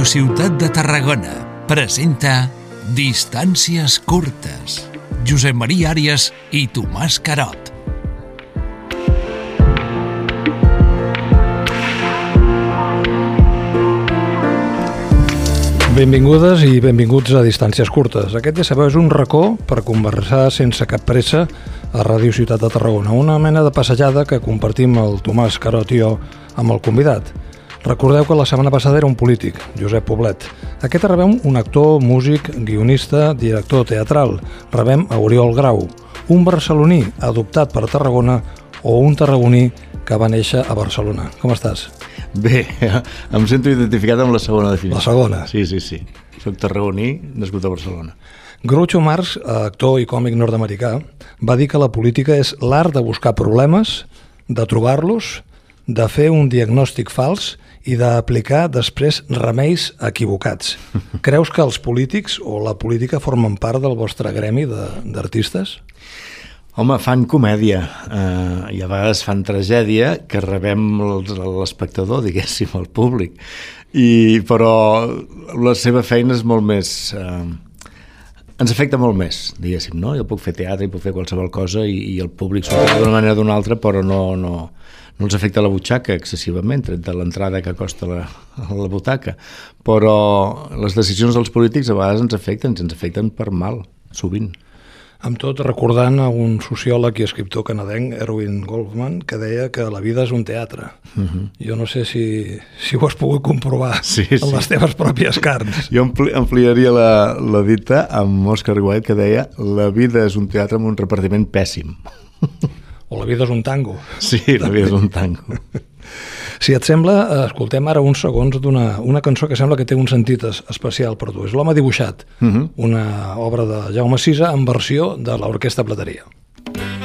Ràdio Ciutat de Tarragona presenta Distàncies curtes. Josep Maria Àries i Tomàs Carot. Benvingudes i benvinguts a Distàncies Curtes. Aquest, ja sabeu, és un racó per conversar sense cap pressa a Ràdio Ciutat de Tarragona. Una mena de passejada que compartim el Tomàs Carot i jo amb el convidat. Recordeu que la setmana passada era un polític, Josep Poblet. Aquest rebem un actor, músic, guionista, director teatral. Rebem a Oriol Grau, un barceloní adoptat per Tarragona o un tarragoní que va néixer a Barcelona. Com estàs? Bé, em sento identificat amb la segona definició. La segona? Sí, sí, sí. Soc tarragoní, nascut a Barcelona. Groucho Marx, actor i còmic nord-americà, va dir que la política és l'art de buscar problemes, de trobar-los, de fer un diagnòstic fals i d'aplicar després remeis equivocats. Creus que els polítics o la política formen part del vostre gremi d'artistes? Home, fan comèdia eh, i a vegades fan tragèdia que rebem l'espectador, diguéssim, el públic. I, però la seva feina és molt més... Eh, ens afecta molt més, diguéssim, no? Jo puc fer teatre i puc fer qualsevol cosa i, i el públic s'ho d'una manera o d'una altra, però no, no, no els afecta la butxaca excessivament, tret de l'entrada que costa la, la butaca. Però les decisions dels polítics a vegades ens afecten, ens afecten per mal, sovint. Amb tot, recordant a un sociòleg i escriptor canadenc, Erwin Goldman, que deia que la vida és un teatre. Uh -huh. Jo no sé si, si ho has pogut comprovar sí, sí. en les teves pròpies carns. Jo ampli ampliaria la, la dita amb Oscar Wilde, que deia la vida és un teatre amb un repartiment pèssim. O la vida és un tango. Sí, la vida és un tango. Si et sembla, escoltem ara uns segons d'una una cançó que sembla que té un sentit especial per tu. És l'home dibuixat, uh -huh. una obra de Jaume Sisa en versió de l'Orquestra Plateria. l'home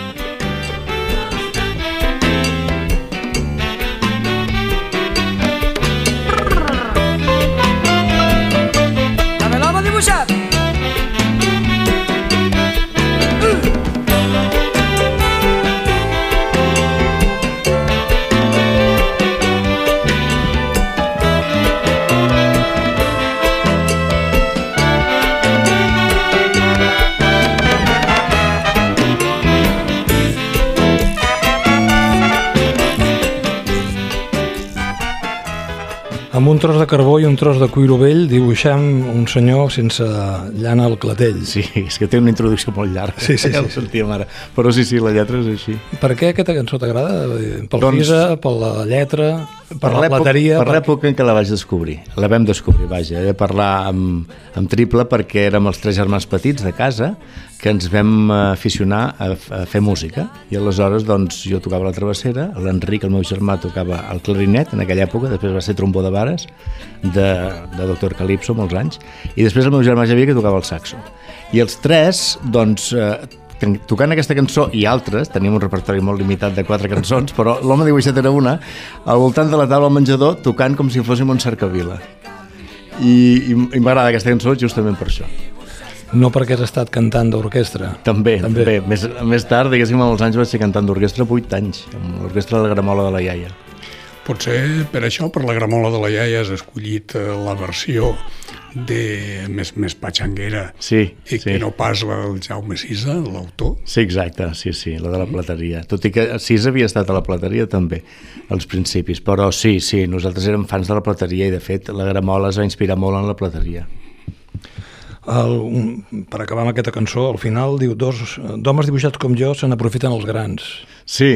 Amb un tros de carbó i un tros de cuiro vell dibuixem un senyor sense llana al clatell. Sí, és que té una introducció molt llarga. Sí, sí, ja sí. sentíem ara. Però sí, sí, la lletra és així. Per què aquesta cançó t'agrada? Pel Doncs- fisa, per la lletra, per, la plateria... Per l'època en què la vaig descobrir. La vam descobrir, vaja. He de parlar amb, amb triple perquè érem els tres germans petits de casa que ens vam aficionar a, a fer música. I aleshores, doncs, jo tocava la travessera, l'Enric, el meu germà, tocava el clarinet en aquella època, després va ser trombó de vares, de, de Doctor Calypso, molts anys, i després el meu germà Javier, que tocava el saxo. I els tres, doncs, eh, tocant aquesta cançó i altres, teníem un repertori molt limitat de quatre cançons, però l'home dibuixat era una, al voltant de la taula al menjador, tocant com si fóssim un cercavila. I, i, i m'agrada aquesta cançó justament per això. No perquè has estat cantant d'orquestra. També, També. també. Més, més tard, diguéssim, amb els anys vaig ser cantant d'orquestra 8 anys, amb l'orquestra de la Gramola de la Iaia. Potser per això, per la gramola de la iaia, has escollit eh, la versió de més, més patxanguera Sí, i sí. que no pas la del Jaume Sisa, l'autor. Sí, exacte, sí, sí, la de la plateria. Tot i que Sis havia estat a la plateria també, als principis, però sí, sí, nosaltres érem fans de la plateria i de fet la Gramola es va inspirar molt en la plateria. El, un, per acabar amb aquesta cançó, al final diu dos d'homes dibuixats com jo se n'aprofiten els grans. Sí,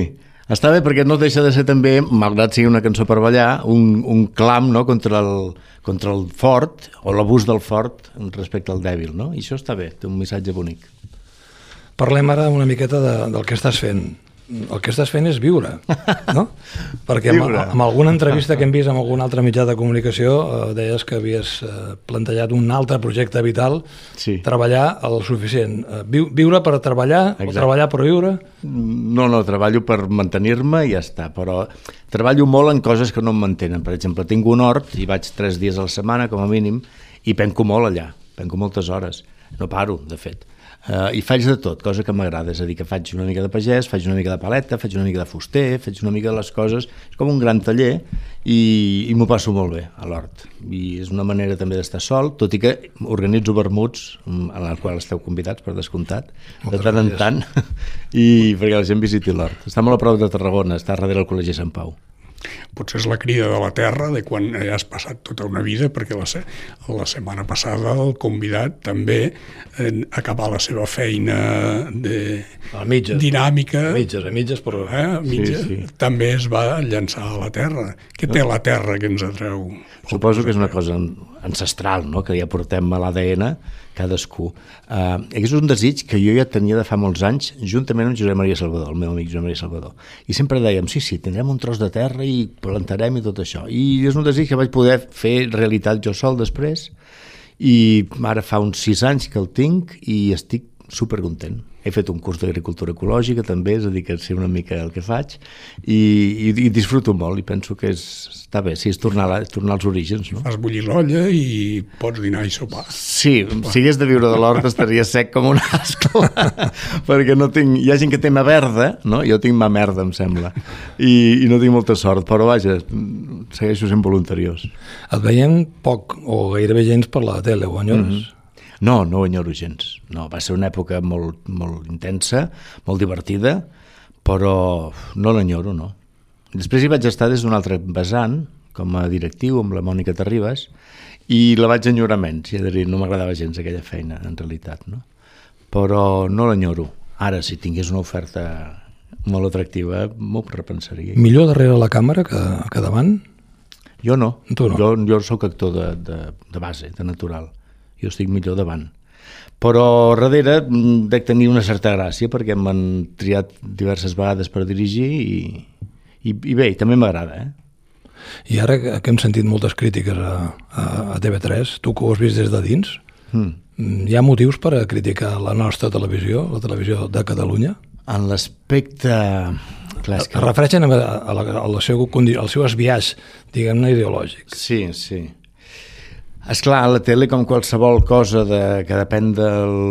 està bé perquè no deixa de ser també, malgrat sigui una cançó per ballar, un, un clam no, contra, el, contra el fort o l'abús del fort respecte al dèbil, no? I això està bé, té un missatge bonic. Parlem ara una miqueta de, del que estàs fent. El que estàs fent és viure, no? Perquè amb, amb alguna entrevista que hem vist amb algun altre mitjà de comunicació eh, deies que havies eh, plantejat un altre projecte vital, Sí. treballar el suficient. Eh, viu, viure per treballar Exacte. o treballar per viure? No, no, treballo per mantenir-me i ja està, però treballo molt en coses que no em mantenen. Per exemple, tinc un hort i vaig tres dies a la setmana, com a mínim, i penco molt allà, penco moltes hores. No paro, de fet. Uh, I faig de tot, cosa que m'agrada, és a dir, que faig una mica de pagès, faig una mica de paleta, faig una mica de fuster, faig una mica de les coses, és com un gran taller i, i m'ho passo molt bé a l'hort. I és una manera també d'estar sol, tot i que organitzo vermuts, mm, en el qual esteu convidats, per descomptat, de tant en tant, i perquè la gent visiti l'hort. Està molt a prop de Tarragona, està darrere del Col·legi Sant Pau potser és la crida de la terra de quan has passat tota una vida, perquè la, se la setmana passada el convidat també en acabar la seva feina de a mitges, dinàmica a mitges, a mitges, però... eh, a mitges sí, sí. també es va llançar a la terra. Què té la terra que ens atreu? Suposo que és una cosa ancestral, no? que ja portem a l'ADN cadascú. Uh, és un desig que jo ja tenia de fa molts anys, juntament amb Josep Maria Salvador, el meu amic Josep Maria Salvador. I sempre dèiem, sí, sí, tindrem un tros de terra i plantarem i tot això. I és un desig que vaig poder fer realitat jo sol després, i ara fa uns sis anys que el tinc i estic supercontent he fet un curs d'agricultura ecològica també, és a dir, que sé una mica el que faig i, i, i disfruto molt i penso que és, està bé, sí, és tornar, a, tornar als orígens. No? Fas bullir l'olla i pots dinar i sopar. Sí, si hagués de viure de l'hort estaria sec com un asco perquè no tinc, hi ha gent que té mà verda, no? jo tinc mà merda, em sembla, i, i no tinc molta sort, però vaja, segueixo sent voluntariós. Et veiem poc o gairebé gens per la tele, enyores? Mm -hmm. No, no ho enyoro gens. No, va ser una època molt, molt intensa, molt divertida, però no l'enyoro, no. Després hi vaig estar des d'un altre vessant, com a directiu, amb la Mònica Terribas, i la vaig enyorar menys, i dir, no m'agradava gens aquella feina, en realitat, no? Però no l'enyoro. Ara, si tingués una oferta molt atractiva, m'ho repensaria. Millor darrere la càmera que, que davant? Jo no. Tu no. Jo, jo sóc actor de, de, de base, de natural jo estic millor davant. Però darrere mm, dec tenir una certa gràcia perquè m'han triat diverses vegades per dirigir i, i, i bé, també m'agrada, eh? I ara que hem sentit moltes crítiques a, a, a TV3, tu que ho has vist des de dins, hmm. mm. hi ha motius per a criticar la nostra televisió, la televisió de Catalunya? En l'aspecte... Clar, que... Es refereixen a, a, a, la, a la seu, al seu esbiaix, diguem-ne, ideològic. Sí, sí. És clar, la tele, com qualsevol cosa de, que depèn de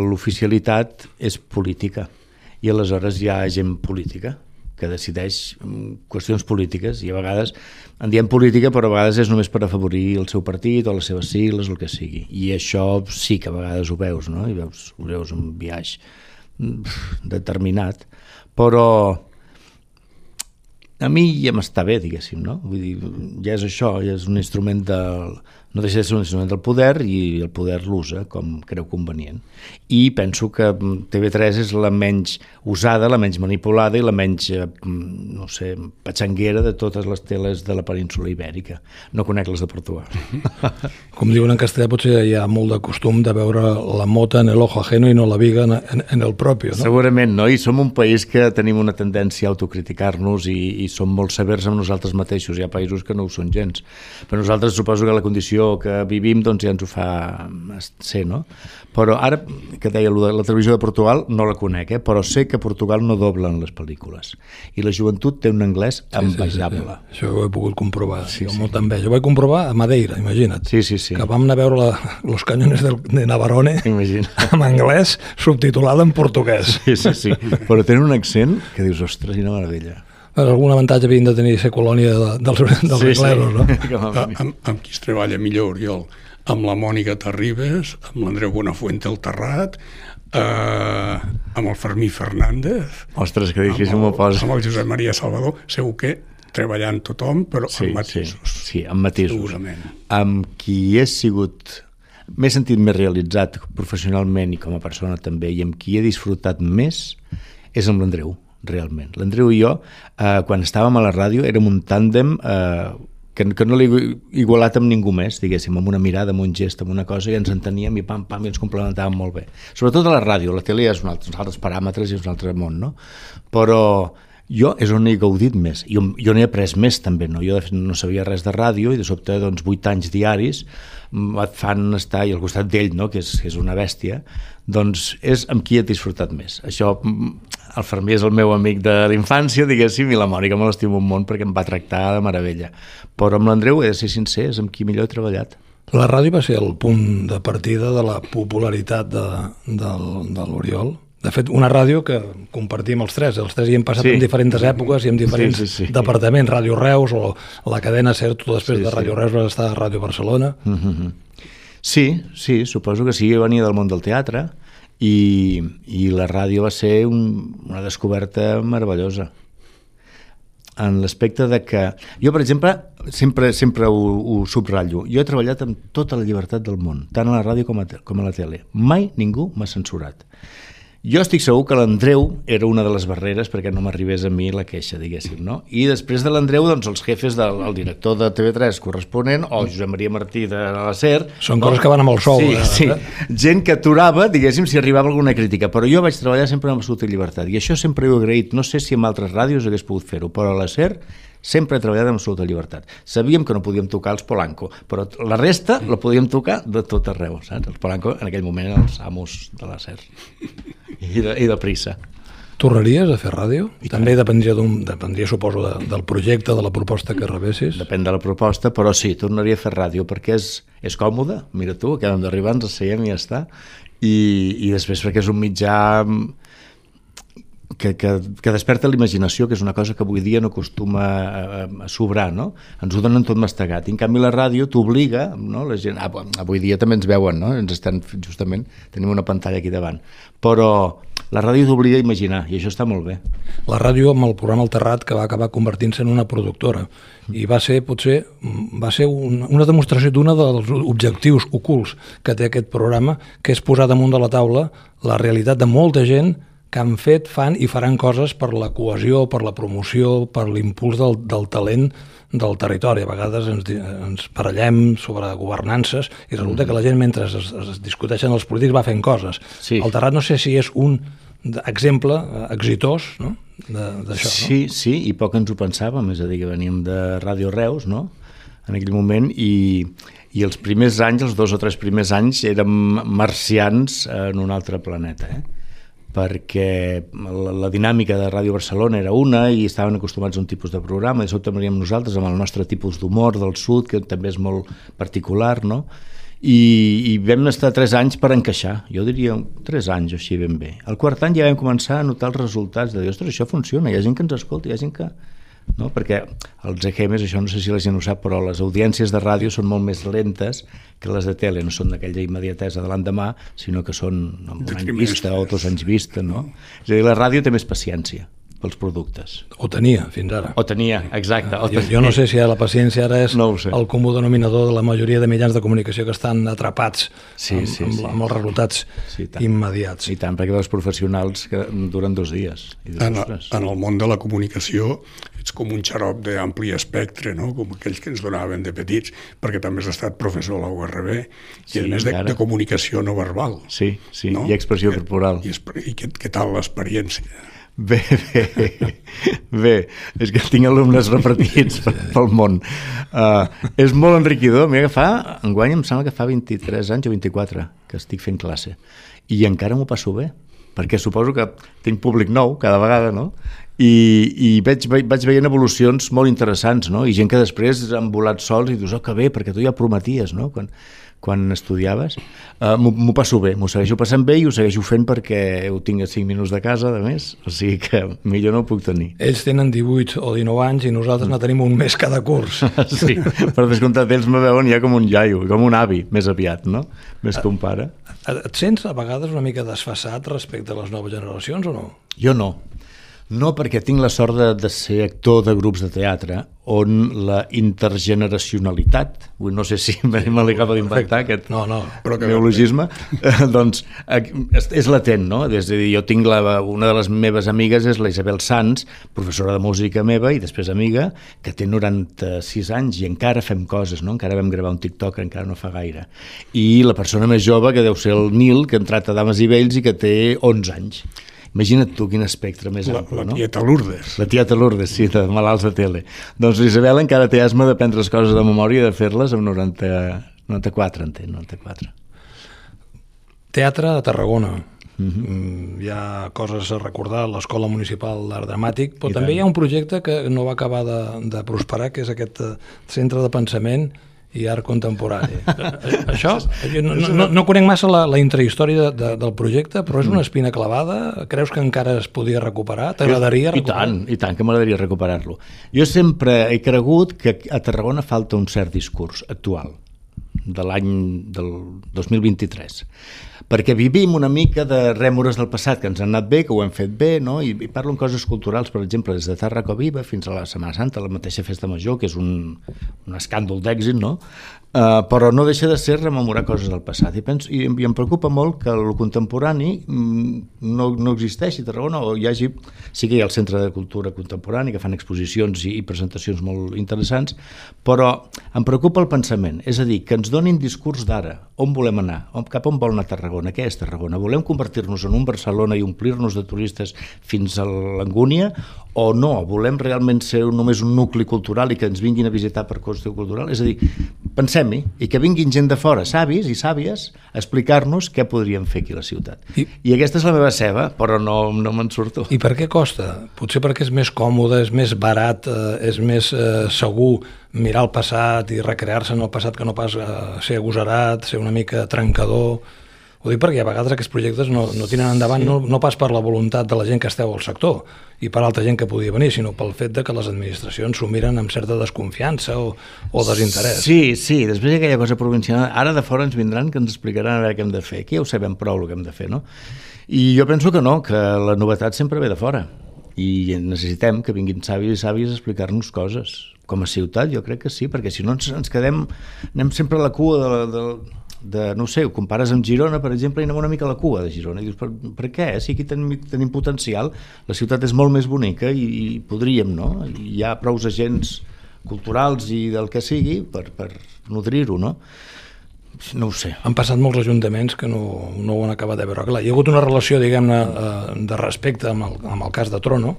l'oficialitat, és política. I aleshores hi ha gent política que decideix mm, qüestions polítiques i a vegades en diem política però a vegades és només per afavorir el seu partit o les seves sigles, el que sigui i això sí que a vegades ho veus no? i veus, ho veus un viatge mm, determinat però a mi ja m'està bé, diguéssim, no? Vull dir, ja és això, ja és un instrument del, no deixa de ser un instrument del poder i el poder l'usa com creu convenient. I penso que TV3 és la menys usada, la menys manipulada i la menys, eh, no sé, patxanguera de totes les teles de la península ibèrica. No conec les de Portugal. Com diuen en castellà, potser hi ha molt de costum de veure la mota en el ojo ajeno i no la viga en, en, en el propi, no? Segurament, no? I som un país que tenim una tendència a autocriticar-nos i, i som molt severs amb nosaltres mateixos. Hi ha països que no ho són gens. Però nosaltres suposo que la condició situació que vivim doncs ja ens ho fa ser, no? Però ara, que deia la televisió de Portugal, no la conec, eh? però sé que Portugal no doblen les pel·lícules. I la joventut té un anglès envejable. Sí, sí, sí. Això ho he pogut comprovar, sí, sí. molta enveja. Ho vaig comprovar a Madeira, imagina't. Sí, sí, sí. Que vam anar a veure la, Los Cañones del, de Navarone Imagina. en anglès, subtitulada en portuguès. Sí, sí, sí. Però tenen un accent que dius, ostres, quina meravella algun avantatge havien de tenir ser colònia de, dels, dels sí, anglesos, sí. no? amb, amb qui es treballa millor, Oriol? Amb la Mònica Terribas, amb l'Andreu Bonafuente al Terrat, eh, amb el Fermí Fernández... Ostres, que difícil m'ho posa. Amb el Josep Maria Salvador, segur que treballant tothom, però sí, amb matisos. Sí, sí amb matisos. Segurament. Amb qui he sigut m'he sentit més realitzat professionalment i com a persona també, i amb qui he disfrutat més és amb l'Andreu realment. L'Andreu i jo, eh, quan estàvem a la ràdio, érem un tàndem eh, que, que no l'he igualat amb ningú més, diguéssim, amb una mirada, amb un gest, amb una cosa, i ens enteníem i pam, pam, i ens complementàvem molt bé. Sobretot a la ràdio, la tele és un altre, uns altres paràmetres i és un altre món, no? Però jo és on he gaudit més. Jo, jo n'he après més també, no? Jo de fet no sabia res de ràdio i de sobte, doncs, vuit anys diaris et fan estar i al costat d'ell, no? que, és, que és una bèstia, doncs és amb qui he disfrutat més. Això, el Fermí és el meu amic de l'infància, diguéssim, i la Mònica me l'estimo un món perquè em va tractar de meravella. Però amb l'Andreu, he de ser sincer, és amb qui millor he treballat La ràdio va ser el punt de partida de la popularitat de, del, de l'Oriol. De fet, una ràdio que compartim els tres. Els tres hi hem passat Sí. en diferents èpoques i en diferents Sí, sí, sí. departaments. Ràdio Reus o la cadena SER, tu després Sí, de sí. Ràdio Reus vas estar a Ràdio Barcelona. Sí, sí, suposo que sí, jo venia del món del teatre i, i la ràdio va ser un, una descoberta meravellosa en l'aspecte de que... Jo, per exemple, sempre, sempre ho, ho subratllo. Jo he treballat amb tota la llibertat del món, tant a la ràdio com a, com a la tele. Mai ningú m'ha censurat. Jo estic segur que l'Andreu era una de les barreres perquè no m'arribés a mi la queixa, diguéssim, no? I després de l'Andreu, doncs, els jefes del el director de TV3 corresponent, o Josep Maria Martí de la SER... Són coses que van amb el sou, Sí, eh? sí. Gent que aturava, diguéssim, si arribava alguna crítica. Però jo vaig treballar sempre amb absoluta llibertat. I això sempre ho he agraït. No sé si amb altres ràdios hagués pogut fer-ho, però a la SER sempre he treballat amb absoluta llibertat. Sabíem que no podíem tocar els Polanco, però la resta la podíem tocar de tot arreu, saps? Els Polanco en aquell moment eren els amos de la SER i de, i de prissa. Tornaries a fer ràdio? També dependria, dependria suposo, de, del projecte, de la proposta que rebessis. Depèn de la proposta, però sí, tornaria a fer ràdio perquè és, és còmode, mira tu, acabem d'arribar, ens asseiem i ja està, i, i després perquè és un mitjà que, que, que desperta l'imaginació, que és una cosa que avui dia no acostuma a, a sobrar, no? Ens ho donen tot mastegat. I en canvi la ràdio t'obliga, no? La gent, ah, avui dia també ens veuen, no? Ens estan, justament, tenim una pantalla aquí davant. Però la ràdio t'obliga a imaginar, i això està molt bé. La ràdio amb el programa El Terrat que va acabar convertint-se en una productora i va ser potser va ser una, una demostració d'una dels objectius ocults que té aquest programa que és posar damunt de la taula la realitat de molta gent que han fet, fan i faran coses per la cohesió, per la promoció, per l'impuls del, del talent del territori. A vegades ens, ens parellem sobre governances i resulta que la gent, mentre es, es discuteixen els polítics, va fent coses. Sí. El Terrat no sé si és un exemple eh, exitós no? D'això. Sí, sí, i poc ens ho pensàvem, és a dir, que veníem de Ràdio Reus, no?, en aquell moment, i, i els primers anys, els dos o tres primers anys, érem marcians en un altre planeta, eh? Perquè la, la dinàmica de Ràdio Barcelona era una i estaven acostumats a un tipus de programa, i sobte veníem nosaltres amb el nostre tipus d'humor del sud, que també és molt particular, no?, i, i vam estar tres anys per encaixar, jo diria tres anys o així ben bé. Al quart any ja vam començar a notar els resultats de dir, ostres, això funciona, hi ha gent que ens escolta, hi ha gent que... No? Perquè els EGMs, això no sé si la gent ho sap, però les audiències de ràdio són molt més lentes que les de tele, no són d'aquella immediatesa de l'endemà, sinó que són amb un any vista o dos anys vista, no? És a dir, la ràdio té més paciència pels productes. O tenia, fins ara. O tenia, exacte. O Jo, tenia. jo no sé si la paciència ara és No el comú denominador de la majoria de mitjans de comunicació que estan atrapats Sí, amb, sí, amb, sí. amb els resultats Sí, tant. immediats. I tant, perquè veus professionals que duren dos dies. I dius, En, ostres. en el món de la comunicació ets com un xarop d'ampli espectre, no? com aquells que ens donaven de petits, perquè també has estat professor a la URB, i Sí, a més de, encara. de comunicació no verbal. Sí, sí, i expressió corporal. I, i què, què tal l'experiència? Bé, bé, bé, és que tinc alumnes repartits pel, pel món. Uh, és molt enriquidor. Mira que fa, enguany em sembla que fa 23 anys o 24 que estic fent classe. I encara m'ho passo bé, perquè suposo que tinc públic nou cada vegada, no? I, i veig, ve- vaig veient evolucions molt interessants, no? I gent que després han volat sols i dius, oh, que bé, perquè tu ja prometies, no? Quan, quan estudiaves. Uh, m'ho passo bé, m'ho segueixo passant bé i ho segueixo fent perquè ho tinc a 5 minuts de casa, a més, o sigui que millor no ho puc tenir. Ells tenen 18 o 19 anys i nosaltres ne tenim un mes cada curs. Sí, per descomptat, ells me veuen ja com un iaio, com un avi, més aviat, no? Més que un pare. Et sents a vegades una mica desfassat respecte a les noves generacions o no? Jo no. No, perquè tinc la sort de, de ser actor de grups de teatre on la intergeneracionalitat, no sé si me, me l'acaba d'inventar aquest No, no. Però que- neologisme, eh, doncs eh, és, latent, no? És a dir, jo tinc la, una de les meves amigues és la Isabel Sanz, professora de música meva i després amiga, que té 96 anys i encara fem coses, no? Encara vam gravar un TikTok encara no fa gaire. I la persona més jove, que deu ser el Nil, que ha entrat a Dames i Vells i que té 11 anys. Imagina't tu quin espectre més La, ample, la no? tieta Lourdes. La tieta Lourdes, sí, de malalts de tele. Doncs l'Isabel encara té asma de prendre les coses de memòria i de fer-les amb 90, 94, entenc, 94. Teatre a Tarragona. Mm, hi ha coses a recordar, l'Escola Municipal d'Art Dramàtic, però I també tant. hi ha un projecte que no va acabar de, de prosperar, que és aquest eh, centre de pensament i art contemporani. Això, no, no, no conec massa la, la intrahistòria de, de, del projecte, però és una espina clavada? Creus que encara es podia recuperar? T'agradaria recuperar? I tant, i tant, que m'agradaria recuperar-lo. Jo sempre he cregut que a Tarragona falta un cert discurs actual de l'any del 2023 perquè vivim una mica de rèmores del passat que ens han anat bé, que ho hem fet bé, no? I, i parlo en coses culturals, per exemple, des de Tarraco Viva fins a la Setmana Santa, la mateixa festa major, que és un, un escàndol d'èxit, no? Uh, però no deixa de ser rememorar coses del passat. I, penso, i, i em preocupa molt que el contemporani mm, no, no existeixi a Tarragona o hi hagi, sí que hi ha el Centre de Cultura Contemporani que fan exposicions i, i presentacions molt interessants però em preocupa el pensament. És a dir, que ens donin discurs d'ara on volem anar, on, cap on vol anar Tarragona què és Tarragona, volem convertir-nos en un Barcelona i omplir-nos de turistes fins a l'Angúnia o no, volem realment ser només un nucli cultural i que ens vinguin a visitar per qüestió cultural? És a dir, pensem-hi, i que vinguin gent de fora, savis i sàvies, a explicar-nos què podríem fer aquí a la ciutat. I, I aquesta és la meva ceba, però no, no me'n surto. I per què costa? Potser perquè és més còmode, és més barat, eh, és més eh, segur mirar el passat i recrear-se en el passat que no pas eh, ser agosarat, ser una mica trencador ho dic perquè a vegades aquests projectes no, no tiren endavant sí. no, no pas per la voluntat de la gent que esteu al sector i per altra gent que podia venir, sinó pel fet de que les administracions s'ho miren amb certa desconfiança o, o desinterès. Sí, sí, després aquella cosa provincial. Ara de fora ens vindran que ens explicaran a veure què hem de fer. Aquí ja ho sabem prou el que hem de fer, no? I jo penso que no, que la novetat sempre ve de fora i necessitem que vinguin savis i sàvies a explicar-nos coses. Com a ciutat jo crec que sí, perquè si no ens, ens quedem, anem sempre a la cua de, de, de, no sé, ho compares amb Girona, per exemple, i anem una mica a la cua de Girona, i dius, per, per què? Si aquí tenim, tenim potencial, la ciutat és molt més bonica i, i podríem, no? I hi ha prous agents culturals i del que sigui per, per nodrir-ho, no? No ho sé. Han passat molts ajuntaments que no, no ho han acabat de veure. Clar, hi ha hagut una relació, diguem-ne, eh, de respecte amb el, amb el cas de Trono,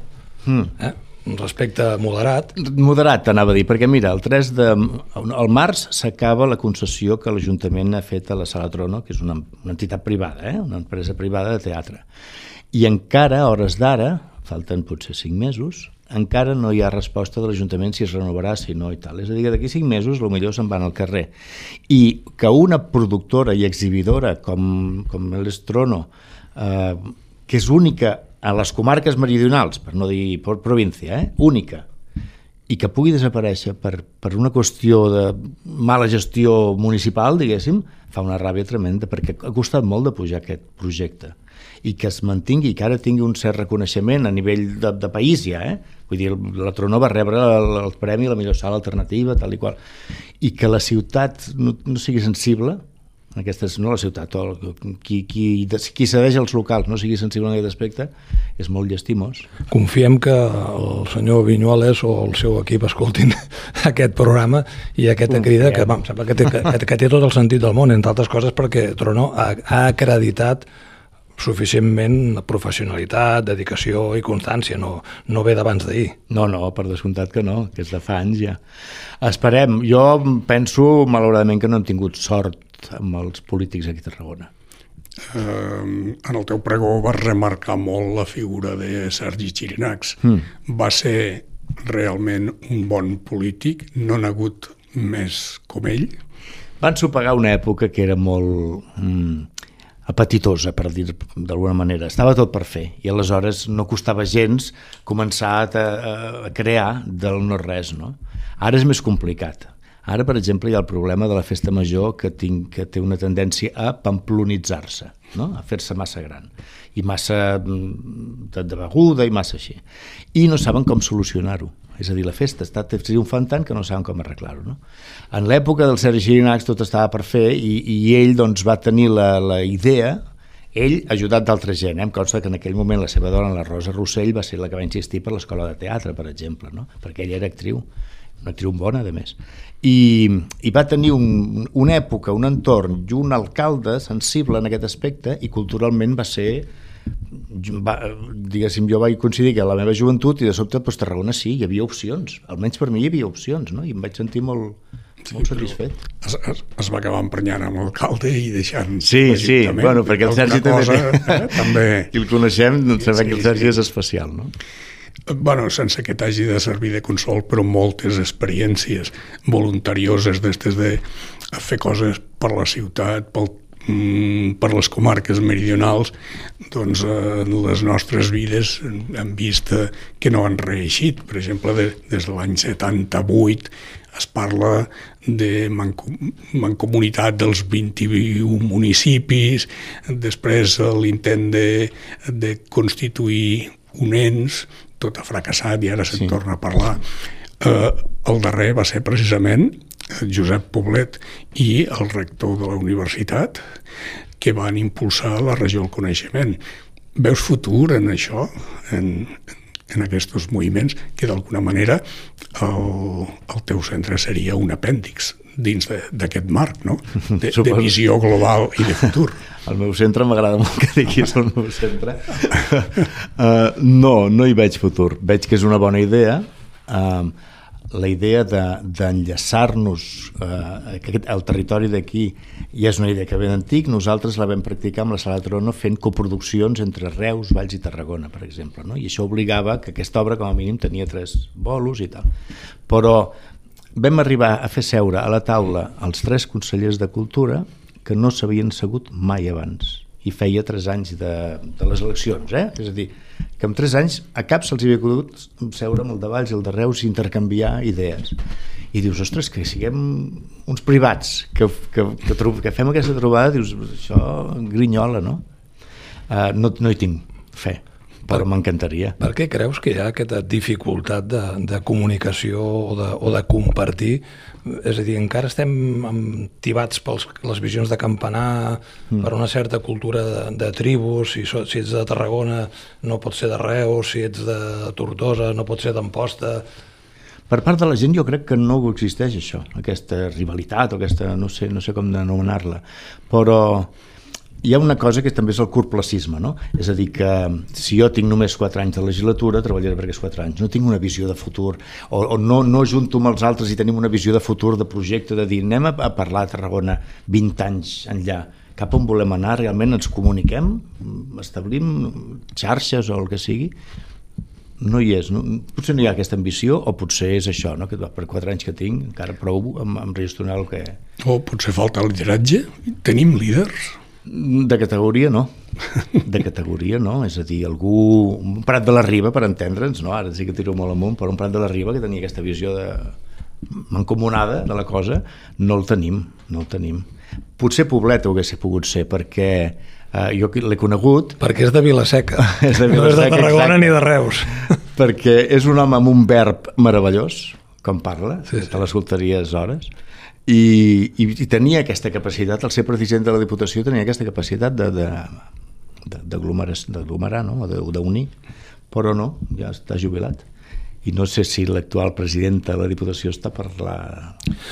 mm. eh? Respecte moderat. Moderat, t'anava a dir, perquè mira, el 3 de... al març s'acaba la concessió que l'Ajuntament ha fet a la Sala Trono, que és una, una entitat privada, eh? una empresa privada de teatre. I encara, a hores d'ara, falten potser 5 mesos, encara no hi ha resposta de l'Ajuntament si es renovarà, si no i tal. És a dir, que d'aquí 5 mesos millor se'n van al carrer. I que una productora i exhibidora com, com l'Estrono, eh, que és única a les comarques meridionals, per no dir per província, eh? única, i que pugui desaparèixer per, per una qüestió de mala gestió municipal, diguéssim, fa una ràbia tremenda, perquè ha costat molt de pujar aquest projecte i que es mantingui, que ara tingui un cert reconeixement a nivell de, de país ja, eh? Vull dir, la Tronó va rebre el, el premi la millor sala alternativa, tal i qual, i que la ciutat no, no sigui sensible aquesta és no la ciutat, o qui, qui, qui cedeix als locals no sigui sensible en aquest aspecte és molt llestimós. Confiem que el senyor Vinyuales o el seu equip escoltin aquest programa i aquesta Confiem. crida que, vam, sembla que té, que, que té tot el sentit del món, entre altres coses perquè Trono ha, ha acreditat suficientment professionalitat, dedicació i constància, no, no ve d'abans d'ahir. No, no, per descomptat que no, que és de fa anys ja. Esperem, jo penso malauradament que no hem tingut sort amb els polítics aquí a Tarragona? Eh, en el teu pregó vas remarcar molt la figura de Sergi Xirinacs. Mm. Va ser realment un bon polític, no n'ha hagut més com ell? Van sopegar una època que era molt mm, apetitosa, per dir d'alguna manera. Estava tot per fer i aleshores no costava gens començar a, a crear del no-res. No? Ara és més complicat Ara, per exemple, hi ha el problema de la festa major que, tinc, que té una tendència a pamplonitzar-se, no? a fer-se massa gran, i massa mm, de, de beguda i massa així. I no saben com solucionar-ho. És a dir, la festa està triomfant tant que no saben com arreglar-ho. No? En l'època del Sergi Girinacs tot estava per fer i, i ell doncs, va tenir la, la idea ell, ajudat d'altra gent, eh? em consta que en aquell moment la seva dona, la Rosa Rossell, va ser la que va insistir per l'escola de teatre, per exemple, no? perquè ella era actriu una actriu bona, a més. I, i va tenir un, una època, un entorn i un alcalde sensible en aquest aspecte i culturalment va ser va, diguéssim, jo vaig coincidir que a la meva joventut i de sobte doncs, Tarragona sí, hi havia opcions, almenys per mi hi havia opcions, no? i em vaig sentir molt, sí, molt satisfet. Es, es, es va acabar emprenyant amb l'alcalde i deixant Sí, sí, bueno, perquè el Sergi cosa, també... Eh, també... I el coneixem, doncs sí, sabem sí, que el Sergi sí. és especial, no? Bueno, sense que t'hagi de servir de consol, però moltes experiències voluntarioses d'estes de fer coses per la ciutat, pel, mm, per les comarques meridionals, doncs eh, les nostres vides hem vist eh, que no han reeixit. Per exemple, de, des de l'any 78 es parla de mancomunitat dels 21 municipis, després l'intent de, de constituir un ens, tot ha fracassat i ara se'n sí. torna a parlar. Eh, el darrer va ser precisament Josep Poblet i el rector de la universitat que van impulsar la regió del coneixement. Veus futur en això, en, en aquests moviments, que d'alguna manera el, el teu centre seria un apèndix dins d'aquest marc, no? De, de visió global i de futur. El meu centre m'agrada molt que diguis el meu centre. Uh, no, no hi veig futur. Veig que és una bona idea. Uh, la idea d'enllaçar-nos de, eh, el territori d'aquí ja és una idea que ve d'antic, nosaltres la vam practicar amb la Sala Trono fent coproduccions entre Reus, Valls i Tarragona, per exemple, no? i això obligava que aquesta obra com a mínim tenia tres bolos i tal. Però vam arribar a fer seure a la taula els tres consellers de Cultura que no s'havien segut mai abans i feia tres anys de, de les eleccions, eh? és a dir, que en tres anys a cap se'ls havia pogut seure amb el de Valls i el de Reus i intercanviar idees. I dius, ostres, que siguem uns privats, que, que, que, que fem aquesta trobada, dius, això grinyola, no? Uh, no, no hi tinc fe però m'encantaria. Per què creus que hi ha aquesta dificultat de, de comunicació o de, o de compartir? És a dir, encara estem tibats per les visions de campanar, mm. per una certa cultura de, de tribus, si, so, si ets de Tarragona no pot ser de Reus, si ets de Tortosa no pot ser d'Amposta... Per part de la gent jo crec que no existeix això, aquesta rivalitat o aquesta, no sé, no sé com denomenar-la, però hi ha una cosa que també és el curtplacisme, no? És a dir, que si jo tinc només 4 anys de legislatura, treballaré per aquests 4 anys. No tinc una visió de futur, o, o no, no junto amb els altres i tenim una visió de futur, de projecte, de dir anem a, a parlar a Tarragona 20 anys enllà, cap on volem anar, realment ens comuniquem, establim xarxes o el que sigui, no hi és. No? Potser no hi ha aquesta ambició o potser és això, no? que per quatre anys que tinc encara prou amb, amb el que... O potser falta lideratge. Tenim líders de categoria no. De categoria no, és a dir, algú... Un Prat de la Riba, per entendre'ns, no? ara sí que tiro molt amunt, però un Prat de la Riba que tenia aquesta visió de mancomunada de la cosa, no el tenim, no el tenim. Potser Poblet ho hagués pogut ser, perquè eh, jo l'he conegut... Perquè és de Vilaseca, és de Vilaseca, no és de Tarragona exacte. ni de Reus. perquè és un home amb un verb meravellós, com parla, sí, sí. te l'escoltaries hores, i, i, i tenia aquesta capacitat, el ser president de la Diputació tenia aquesta capacitat de, de, d'aglomerar, no? d'unir, però no, ja està jubilat i no sé si l'actual president de la Diputació està per la,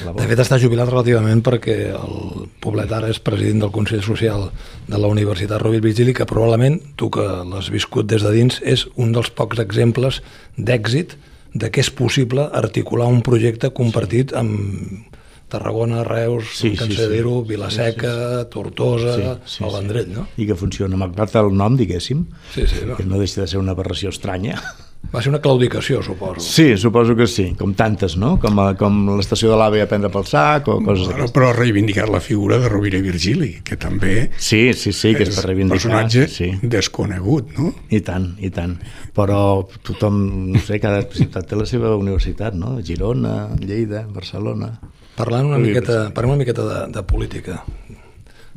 la De fet està jubilat relativament perquè el Poblet ara és president del Consell Social de la Universitat Rovira Vigili que probablement, tu que l'has viscut des de dins, és un dels pocs exemples d'èxit de què és possible articular un projecte compartit amb Tarragona, Reus, sí, sí, sí. Vilaseca, sí, sí. Tortosa, sí, sí, el Vendrell, no? I que funciona. Malgrat el nom, diguéssim, sí, sí, no. que no deixa de ser una aberració estranya. Va ser una claudicació, suposo. Sí, suposo que sí, com tantes, no? Com, a, com l'estació de l'AVE a prendre pel sac o coses bueno, Però ha reivindicat la figura de Rovira i Virgili, que també sí, sí, sí, que és, és per reivindicar. personatge sí. desconegut, no? I tant, i tant. Però tothom, no sé, cada ciutat té la seva universitat, no? Girona, Lleida, Barcelona... Parlant una miqueta, parlem una miqueta de, de política,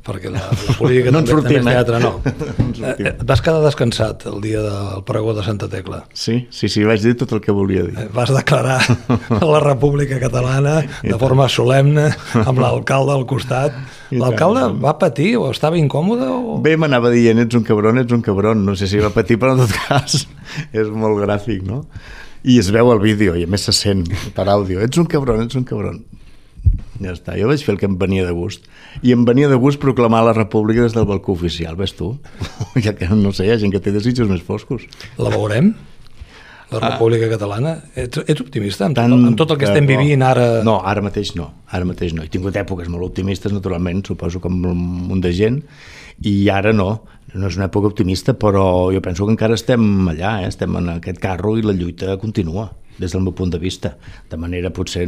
perquè la, la política no també, sortim, també és teatre, no. no eh, et vas quedar descansat el dia del pregó de Santa Tecla. Sí, sí, sí, vaig dir tot el que volia dir. Eh, vas declarar la República Catalana de forma solemne, amb l'alcalde al costat. L'alcalde va patir o estava incòmode? O... Bé, m'anava dient, ets un cabron, ets un cabron. No sé si va patir, però en tot cas és molt gràfic, no? I es veu el vídeo, i a més se sent per àudio. Ets un cabron, ets un cabron ja està, jo vaig fer el que em venia de gust. I em venia de gust proclamar la república des del balcó oficial, ves tu? ja que, no sé, hi ha gent que té desitjos més foscos. La veurem? La ah. República ah, Catalana? Ets, ets optimista amb, Tant, tot, amb tot el que estem no, vivint ara? No, ara mateix no, ara mateix no. He tingut èpoques molt optimistes, naturalment, suposo com un munt de gent, i ara no. no és una època optimista, però jo penso que encara estem allà, eh? estem en aquest carro i la lluita continua, des del meu punt de vista. De manera potser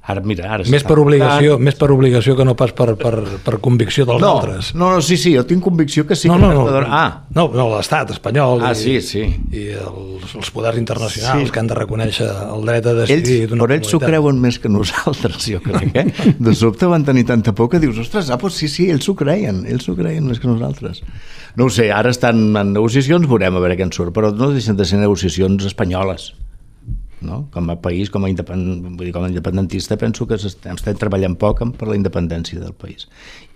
Ara, mira, ara més per obligació, tant... més per obligació que no pas per, per, per convicció dels no, altres. No, no, sí, sí, jo tinc convicció que sí. No, que no, no, ah. no, no l'estat espanyol ah, i, sí, sí. i els, els poders internacionals sí. que han de reconèixer el dret a decidir d'una comunitat. ells s'ho creuen més que nosaltres, jo crec, eh? De sobte van tenir tanta por que dius, ostres, ah, doncs sí, sí, ells s'ho creien, ells s'ho creien més que nosaltres. No ho sé, ara estan en negociacions, veurem a veure què en surt, però no deixen de ser negociacions espanyoles no? com a país, com a, vull dir, com a independentista penso que estem, estem treballant poc per la independència del país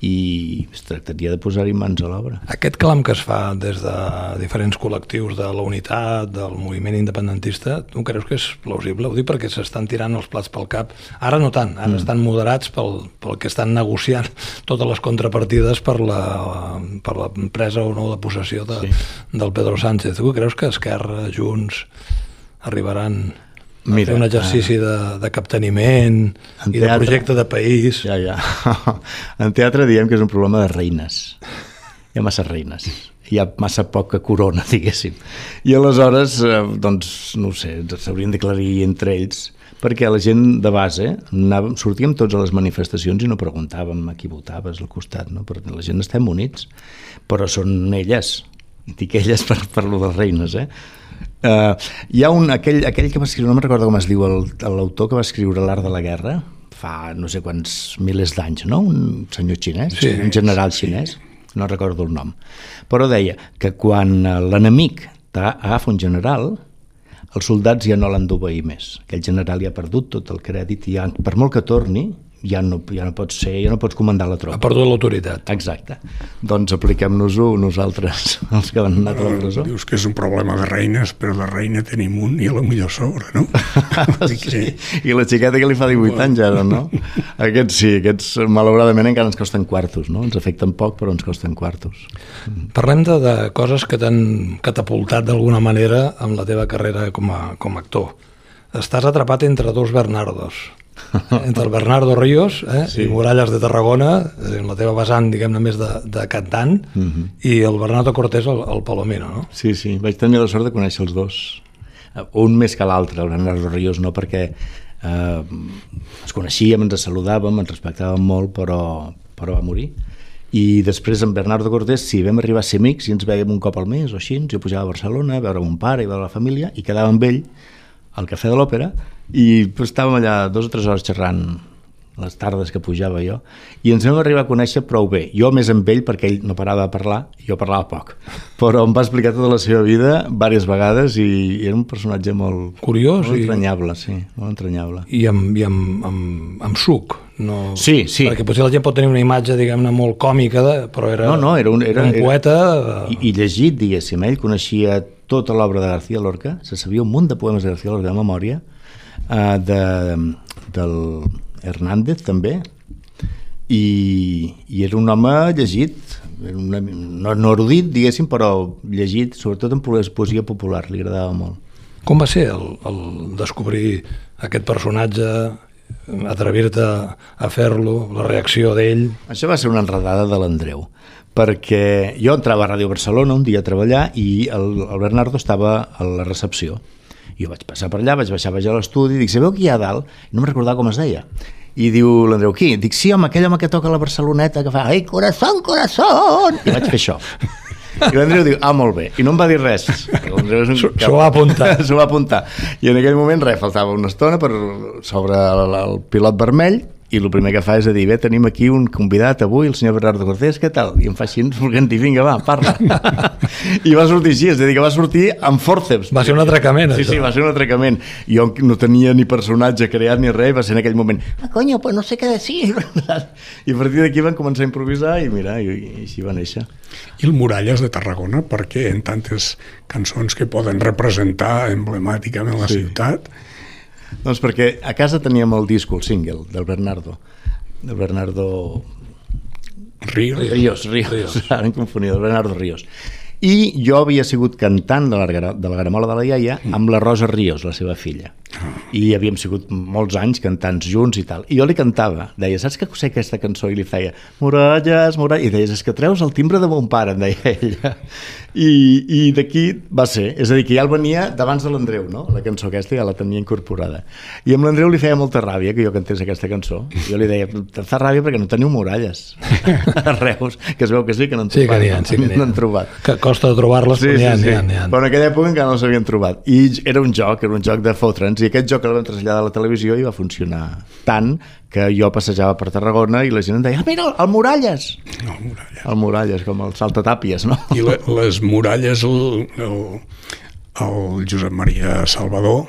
i es tractaria de posar-hi mans a l'obra. Aquest clam que es fa des de diferents col·lectius de la unitat, del moviment independentista, tu creus que és plausible? Ho dic perquè s'estan tirant els plats pel cap. Ara no tant, ara mm. estan moderats pel, pel que estan negociant totes les contrapartides per la, per la presa o no de possessió de, sí. del Pedro Sánchez. Tu creus que Esquerra, Junts, arribaran Mira, fer un exercici de, de capteniment i teatre, de projecte de país. Ja, ja. En teatre diem que és un problema de reines. Hi ha massa reines. Hi ha massa poca corona, diguéssim. I aleshores, eh, doncs, no sé, s'haurien d'aclarir entre ells, perquè la gent de base anàvem, sortíem tots a les manifestacions i no preguntàvem a qui votaves al costat, no? perquè la gent estem units, però són elles, dic elles per, per lo de reines, eh? Uh, hi ha un, aquell, aquell que va escriure, no me'n recordo com es diu l'autor que va escriure l'art de la guerra, fa no sé quants milers d'anys, no? Un senyor xinès, sí, un general xinès, no recordo el nom. Però deia que quan l'enemic agafa un general, els soldats ja no l'han d'obeir més. Aquell general ja ha perdut tot el crèdit i ja, per molt que torni, ja no, ja no pots ser, ja no pots comandar la tropa. Ha perdut l'autoritat. Exacte. Doncs apliquem-nos-ho nosaltres, els que van anar a la presó. Dius que és un problema de reines, però de reina tenim un i a la millor sobre, no? sí. I la xiqueta que li fa 18 anys ara, no? Aquests sí, aquests malauradament encara ens costen quartos, no? Ens afecten poc, però ens costen quartos. Parlem de, de coses que t'han catapultat d'alguna manera amb la teva carrera com a, com a actor. Estàs atrapat entre dos Bernardos entre el Bernardo Ríos eh, sí. i Muralles de Tarragona, en eh, la teva vessant, diguem-ne, més de, de cantant, uh mhm. -huh. i el Bernardo Cortés, el, el Palomino, no? Sí, sí, vaig tenir la sort de conèixer els dos. Eh, un més que l'altre, el Bernardo Ríos no, perquè eh, ens coneixíem, ens saludàvem, ens respectàvem molt, però, però va morir. I després en Bernardo Cortés, sí, vam arribar a ser amics i ens veiem un cop al mes o així, jo pujava a Barcelona a veure mon pare i veure la família i quedava amb ell al Cafè de l'Òpera i pues, estàvem allà dues o tres hores xerrant les tardes que pujava jo, i ens vam arribar a conèixer prou bé. Jo més amb ell, perquè ell no parava de parlar, jo parlava poc. Però em va explicar tota la seva vida diverses vegades i, i era un personatge molt... Curiós. Molt entranyable, i... sí, molt entranyable. I amb, i amb, amb, amb suc. No... Sí, sí. Perquè potser la gent pot tenir una imatge, diguem-ne, molt còmica, de, però era, no, no, era un, era, era un poeta... Era, i, I llegit, diguéssim, ell coneixia tota l'obra de García Lorca, se sabia un munt de poemes de García Lorca de memòria, eh, de, del Hernández també, i, i era un home llegit, una, no, no erudit, diguéssim, però llegit, sobretot en poesia popular, li agradava molt. Com va ser el, el descobrir aquest personatge, atrevir-te a fer-lo, la reacció d'ell? Això va ser una enredada de l'Andreu, perquè jo entrava a Ràdio Barcelona un dia a treballar i el, el Bernardo estava a la recepció jo vaig passar per allà, vaig baixar, baix a l'estudi, dic, sabeu qui hi ha dalt? No me'n recordava com es deia. I diu l'Andreu, qui? Dic, sí, home, aquell home que toca la Barceloneta, que fa, ai, corazón, corazón! I vaig fer això. I l'Andreu diu, ah, molt bé. I no em va dir res. S'ho va apuntar. S'ho va apuntar. I en aquell moment res, faltava una estona per sobre el, el pilot vermell i el primer que fa és a dir, bé, tenim aquí un convidat avui, el senyor Bernardo Cortés, què tal? I em fa així, dir, vinga, va, parla. I va sortir així, és a dir, que va sortir amb forceps. Va ser un atracament, Sí, això. sí, va ser un atracament. Jo no tenia ni personatge creat ni res, va ser en aquell moment, ah, coño, pues no sé què decir. I a partir d'aquí van començar a improvisar i mira, i, i així va néixer. I el Muralles de Tarragona, perquè en tantes cançons que poden representar emblemàticament la sí. ciutat, doncs perquè a casa teníem el disco, el single, del Bernardo. Del Bernardo... Ríos. Ríos, Ríos. Ríos. Ara em confonia, del Bernardo Ríos. I jo havia sigut cantant de la, de la Gramola de la iaia amb la Rosa Ríos, la seva filla. I havíem sigut molts anys cantant junts i tal. I jo li cantava, deia, saps que sé aquesta cançó? I li feia, Muralles, Muralles, i deies, és que treus el timbre de mon pare, em deia ella. I, i d'aquí va ser, és a dir, que ja el venia d'abans de l'Andreu, no? La cançó aquesta ja la tenia incorporada. I amb l'Andreu li feia molta ràbia que jo cantés aquesta cançó. Jo li deia, te fa ràbia perquè no teniu muralles a Reus, que es veu que sí, que no en Sí, que n'hi ha, sí que n'hi ha. no en trobat. Que costa de trobar-les, però n'hi ha, n'hi ha, n'hi ha. Però en aquella època encara no s'havien trobat. I era un joc, era un joc de fotre'ns, i aquest joc el vam traslladar a la televisió i va funcionar tant que jo passejava per Tarragona i la gent em deia, ah, mira, el Muralles! No, muralla. El Muralles, com el saltatàpies, no? I le, les muralles, el, el, el Josep Maria Salvador,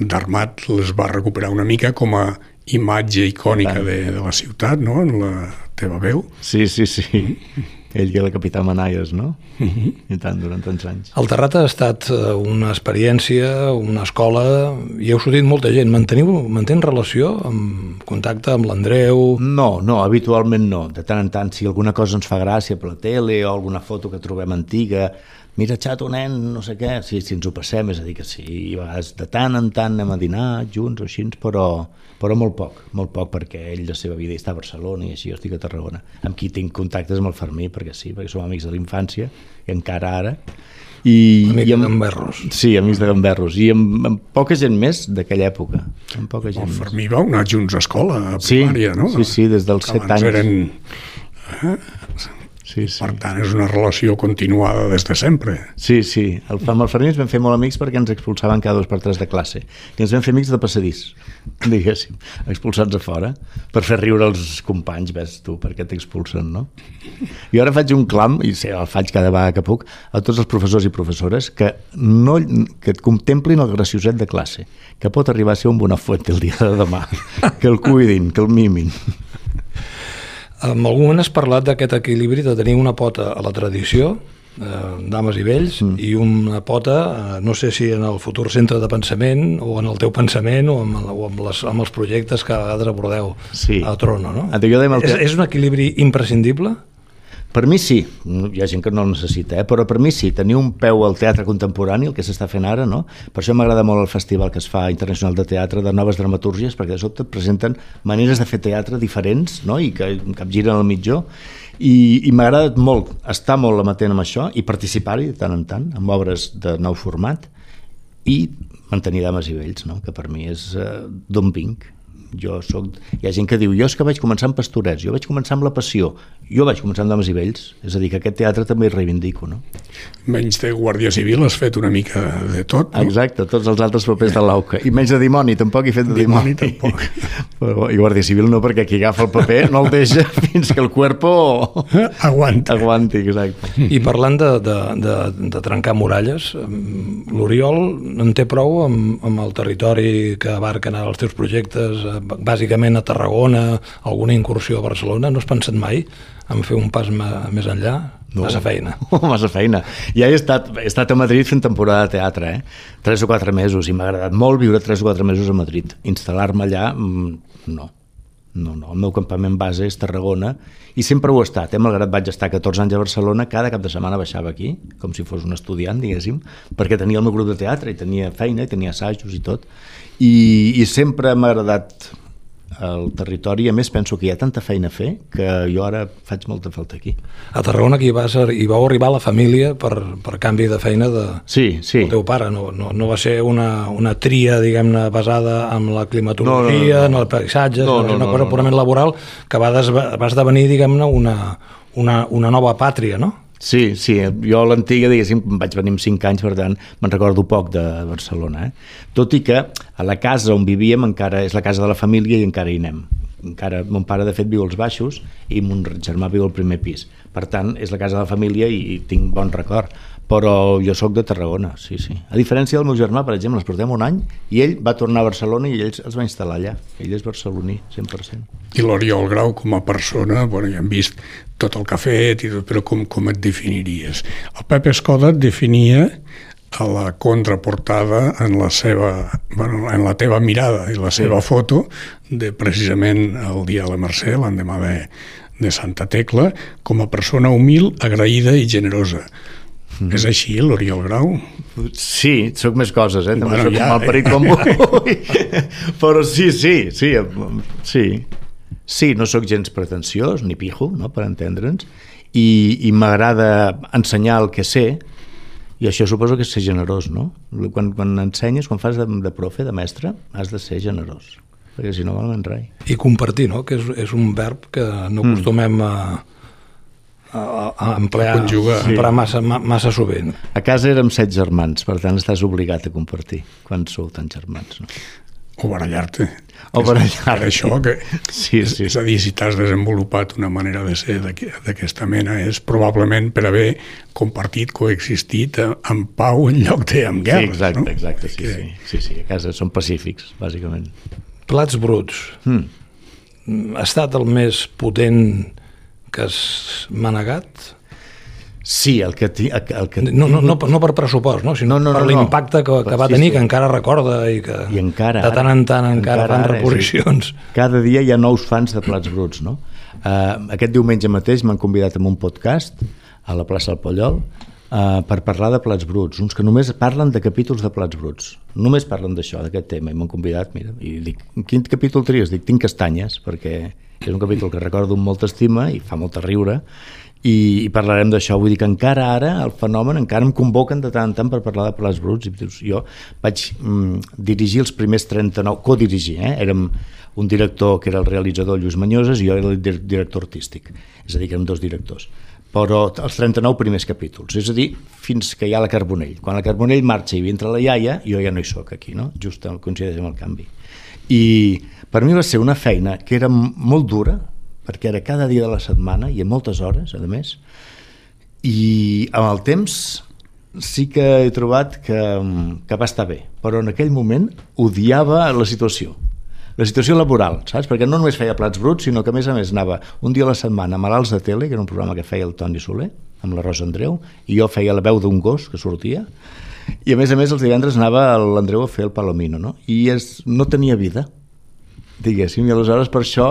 d'Armat, les va recuperar una mica com a imatge icònica de, de la ciutat, no?, en la teva veu. Sí, sí, sí. Ell era el capità Manaies, no? I tant, durant tants anys. El Terrat ha estat eh, una experiència, una escola, i heu sortit molta gent. Manteniu, mantén relació, amb contacte amb l'Andreu? No, no, habitualment no. De tant en tant, si alguna cosa ens fa gràcia per la tele o alguna foto que trobem antiga, mira, xato, nen, no sé què, sí, si ens ho passem, és a dir, que sí, i a vegades de tant en tant anem a dinar junts o així, però, però molt poc, molt poc, perquè ell la seva vida està a Barcelona i així jo estic a Tarragona. Amb qui tinc contactes amb el Fermí, perquè sí, perquè som amics de la infància, i encara ara, i, Amic i de Gamberros. Sí, amics de Gamberros. I amb, amb poca gent més d'aquella època. Amb poca gent El més. Fermí vau anar junts a escola, a Sí, primària, no? sí, sí, des dels set anys. Eren, Sí, sí. per tant, és una relació continuada des de sempre. Sí, sí. El, amb el Fermí ens vam fer molt amics perquè ens expulsaven cada dos per tres de classe. I ens vam fer amics de passadís, diguéssim, expulsats a fora, per fer riure els companys, ves tu, perquè t'expulsen, no? I ara faig un clam, i sé, el faig cada vegada que puc, a tots els professors i professores que, no, que et contemplin el gracioset de classe, que pot arribar a ser un Bonafuente el dia de demà, que el cuidin, que el mimin. En algun moment has parlat d'aquest equilibri de tenir una pota a la tradició, eh, dames i vells, mm. i una pota, eh, no sé si en el futur centre de pensament o en el teu pensament o amb, o amb, les, amb els projectes que a vegades abordeu Sí. a Trono, no? Jo el és, és un equilibri imprescindible? Per mi sí, hi ha gent que no el necessita, eh? però per mi sí, tenir un peu al teatre contemporani, el que s'està fent ara, no? per això m'agrada molt el festival que es fa internacional de teatre de noves dramatúrgies, perquè de sobte presenten maneres de fer teatre diferents no? i que capgiren el mitjó, i, i m'ha agradat molt estar molt amatent amb això i participar-hi de tant en tant, amb obres de nou format, i mantenir dames i vells, no? que per mi és uh, d'on vinc. Jo soc... Hi ha gent que diu, jo és que vaig començar amb pastorets, jo vaig començar amb la passió, jo vaig començar amb dames i vells, és a dir, que aquest teatre també hi reivindico, no? Menys de Guàrdia Civil has fet una mica de tot, no? Exacte, tots els altres papers de l'AUCA. I menys de dimoni, tampoc he fet de dimoni. Dimoni tampoc. Però, I Guàrdia Civil no, perquè qui agafa el paper no el deixa fins que el cuerpo Aguanta. aguanti, exacte. I parlant de, de, de, de trencar muralles, l'Oriol en té prou amb, amb el territori que abarquen ara els teus projectes, eh, bàsicament a Tarragona, alguna incursió a Barcelona, no has pensat mai en fer un pas més enllà? No. Massa feina. Oh, massa feina. Ja he estat, he estat a Madrid fent temporada de teatre, eh? Tres o quatre mesos, i m'ha agradat molt viure tres o quatre mesos a Madrid. Instal·lar-me allà, mm, no. No, no, el meu campament base és Tarragona i sempre ho he estat, eh? malgrat vaig estar 14 anys a Barcelona, cada cap de setmana baixava aquí, com si fos un estudiant, diguéssim, perquè tenia el meu grup de teatre i tenia feina i tenia assajos i tot, i, i sempre m'ha agradat el territori, a més penso que hi ha tanta feina a fer que jo ara faig molta falta aquí. A Tarragona aquí vas, hi vau arribar la família per, per canvi de feina de, Sí, sí. el teu pare, no, no, no va ser una, una tria, diguem-ne, basada en la climatologia, No, no, no, no. en el paisatge, No, no, no, una no, cosa no, no. purament laboral que va, des, va esdevenir, diguem-ne, una, una, una nova pàtria, no? Sí, sí, jo a l'antiga, diguéssim, vaig venir amb 5 anys, per tant, me'n recordo poc de Barcelona. Eh? Tot i que a la casa on vivíem encara és la casa de la família i encara hi anem. Encara, mon pare, de fet, viu als baixos i mon germà viu al primer pis. Per tant, és la casa de la família i, tinc bon record. Però jo sóc de Tarragona, sí, sí. A diferència del meu germà, per exemple, ens portem un any i ell va tornar a Barcelona i ell es va instal·lar allà. Ell és barceloní, 100%. I l'Oriol Grau, com a persona, bueno, ja hem vist tot el que ha fet, i tot, però com, com et definiries? El Pepe Escoda et definia a la contraportada en la seva, bueno, en la teva mirada i la seva foto de precisament el dia de la Mercè, l'endemà de, de Santa Tecla, com a persona humil, agraïda i generosa. Mm. És així, l'Oriol Grau? Sí, sóc més coses, eh? També Bueno, soc ja, ja, malparit eh? com vull. Però sí, sí, sí, sí. Sí, no sóc gens pretensiós, ni pijo, no?, per entendre'ns, i, i m'agrada ensenyar el que sé, i això suposo que és ser generós, no? Quan, quan ensenyes, quan fas de, de profe, de mestre, has de ser generós, perquè si no val rai. I compartir, no? que és, és un verb que no Mm. acostumem a, a, a emplear, conjugar. a emplear massa, ma- massa sovint. A casa érem set germans, per tant estàs obligat a compartir quan sou tants germans. No? O barallar-te. O barallar-te. Per això que... Sí, sí. És a dir, si t'has desenvolupat una manera de ser d'aqu- d'aquesta mena és probablement per haver compartit, coexistit eh, en pau en lloc de amb Sí, guerres. exacte, no? exacte, sí, Que- sí, sí, sí, a casa són pacífics, bàsicament. Plats bruts. Mm. Ha estat el més potent que has manegat? Sí, el que... ti- El, el que No, no, no, no per pressupost, no? sinó No, no, per no, no. l'impacte que, que va Sí, tenir, sí. que encara recorda i que I encara de tant en tant encara, encara fan ara, reposicions. Sí. Cada dia hi ha nous fans de Plats Bruts, no? Uh, aquest diumenge mateix m'han convidat a un podcast a la plaça del Pollol uh, per parlar de Plats Bruts, uns que només parlen de capítols de Plats Bruts. Només parlen d'això, d'aquest tema, i m'han convidat, mira, i dic, quin capítol tries? Dic, tinc castanyes, perquè és un capítol que recordo amb molta estima i fa molta riure, i, i parlarem d'això. Vull dir que encara ara el fenomen encara em convoquen de tant en tant per parlar de Plats Bruts i dius, jo vaig mm, dirigir els primers 39, codirigir, eh? érem un director que era el realitzador Lluís Manyoses i jo era el dir- director artístic, és a dir, que érem dos directors però els 39 primers capítols, és a dir, fins que hi ha la Carbonell. Quan la Carbonell marxa i entra la iaia, jo ja no hi sóc aquí, no? just coincideix amb el canvi. I per mi va ser una feina que era molt dura, perquè era cada dia de la setmana i a moltes hores, a més, i amb el temps sí que he trobat que, que va estar bé, però en aquell moment odiava la situació la situació laboral, saps? Perquè no només feia plats bruts, sinó que a més a més anava un dia a la setmana a Malalts de Tele, que era un programa que feia el Toni Soler, amb la Rosa Andreu, i jo feia la veu d'un gos que sortia, i a més a més els divendres anava l'Andreu a fer el Palomino, no? I és, no tenia vida, diguéssim, i aleshores per això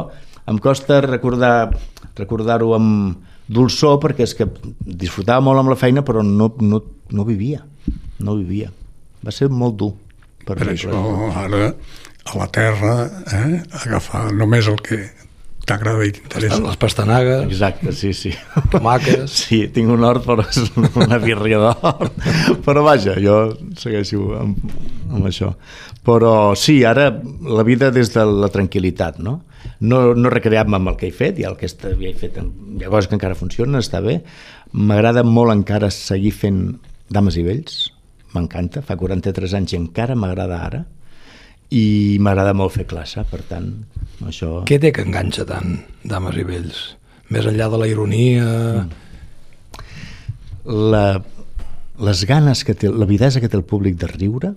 em costa recordar recordar-ho amb dolçor perquè és que disfrutava molt amb la feina però no, no, no vivia no vivia, va ser molt dur per, Per això ara a la terra eh, agafar només el que t'agrada i t'interessa. Les pastanagues, exacte, sí, sí tomàquets... Sí, tinc un hort, però és una birria d'hort. Però vaja, jo segueixo amb, amb això. Però sí, ara la vida des de la tranquil·litat, no? No, no recrear-me amb el que he fet, i el que ja he fet, hi ha coses que encara funcionen, està bé. M'agrada molt encara seguir fent dames i vells, m'encanta, fa 43 anys i encara m'agrada ara, i m'agrada molt fer classe, per tant, això... Què té que enganxa tant, dames i vells? Més enllà de la ironia... Mm. la, les ganes que té, la videsa que té el públic de riure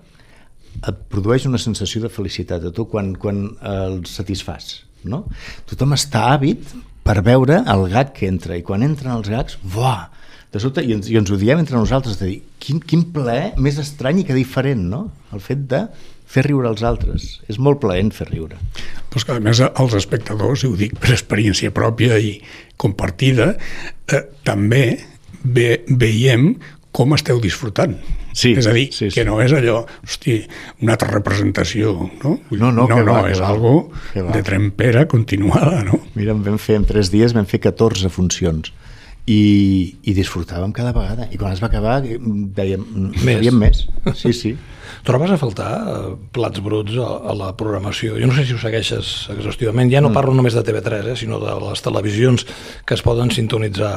et produeix una sensació de felicitat a tu quan, quan el satisfàs no? tothom està àvid per veure el gag que entra i quan entren els gags, buah, de sobte, i ens, i ens ho diem entre nosaltres, de dir, quin, quin plaer més estrany i que diferent, no? El fet de fer riure els altres. És molt plaent fer riure. Però és que, a més, els espectadors, i ho dic per experiència pròpia i compartida, eh, també ve, veiem com esteu disfrutant. Sí, és a dir, sí, sí. que no és allò, hosti, una altra representació, no? No, no, no, que no va, és va, algo va. de trempera continuada, no? Mira, vam fer en tres dies, vam fer 14 funcions i, i disfrutàvem cada vegada i quan es va acabar eh, dèiem Més. més. més sí, sí. Trobes a faltar eh, plats bruts a, a la programació? Jo no sé si ho segueixes exhaustivament, ja no parlo només de TV3, eh, sinó de les televisions que es poden sintonitzar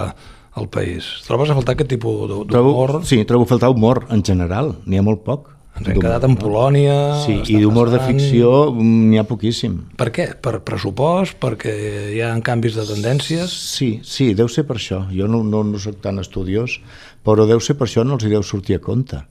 al país. Trobes a faltar aquest tipus d'humor? sí, trobo a faltar humor en general, n'hi ha molt poc Ens hem quedat en Polònia... sí, i d'humor de ficció mm, n'hi ha poquíssim Per què? Per pressupost? Perquè hi ha canvis de tendències? Sí, sí, deu ser per això. Jo no, no, no sóc tan estudiós, però deu ser per això no els hi deu sortir a compte.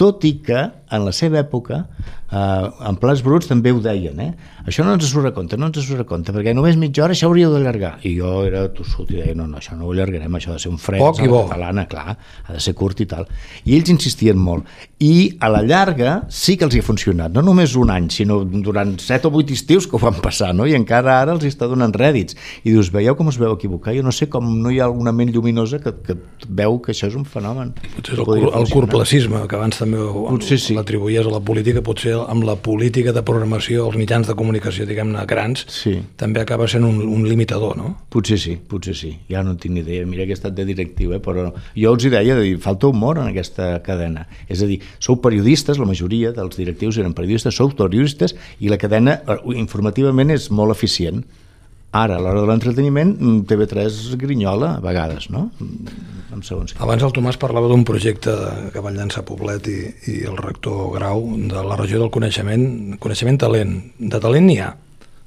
Tot i que en la seva època eh, en plats bruts també ho deien eh? això no ens surt a compte, no ens surt a compte perquè només mitja hora això hauríeu d'allargar i jo era tossut i deia no, no, això no ho allargarem això ha de ser un fred Poc i bo. catalana, clar, ha de ser curt i tal i ells insistien molt i a la llarga sí que els hi ha funcionat no només un any, sinó durant 7 o 8 estius que ho van passar, no? i encara ara els hi està donant rèdits, i dius, veieu com es veu equivocar? Jo no sé com no hi ha alguna ment lluminosa que, que veu que això és un fenomen Potser és el, cur- el funcionar. corplacisme, que abans també ho- Potser sí. l'atribuïes a la política, potser amb la política de programació, els mitjans de comunicació, diguem-ne, grans, Sí. també acaba sent un, un limitador, no? Potser sí, potser sí. Ja no tinc ni idea. Mira que he estat de directiu, eh? però jo els hi deia, de dir, falta humor en aquesta cadena. És a dir, sou periodistes, la majoria dels directius eren periodistes, sou periodistes i la cadena eh, informativament és molt eficient. Ara, a l'hora de l'entreteniment, mm, TV3 grinyola a vegades, no? Mm, En segons. Abans el Tomàs parlava d'un projecte que van llançar Poblet i, i el rector Grau de la regió del coneixement, coneixement talent. De talent n'hi ha.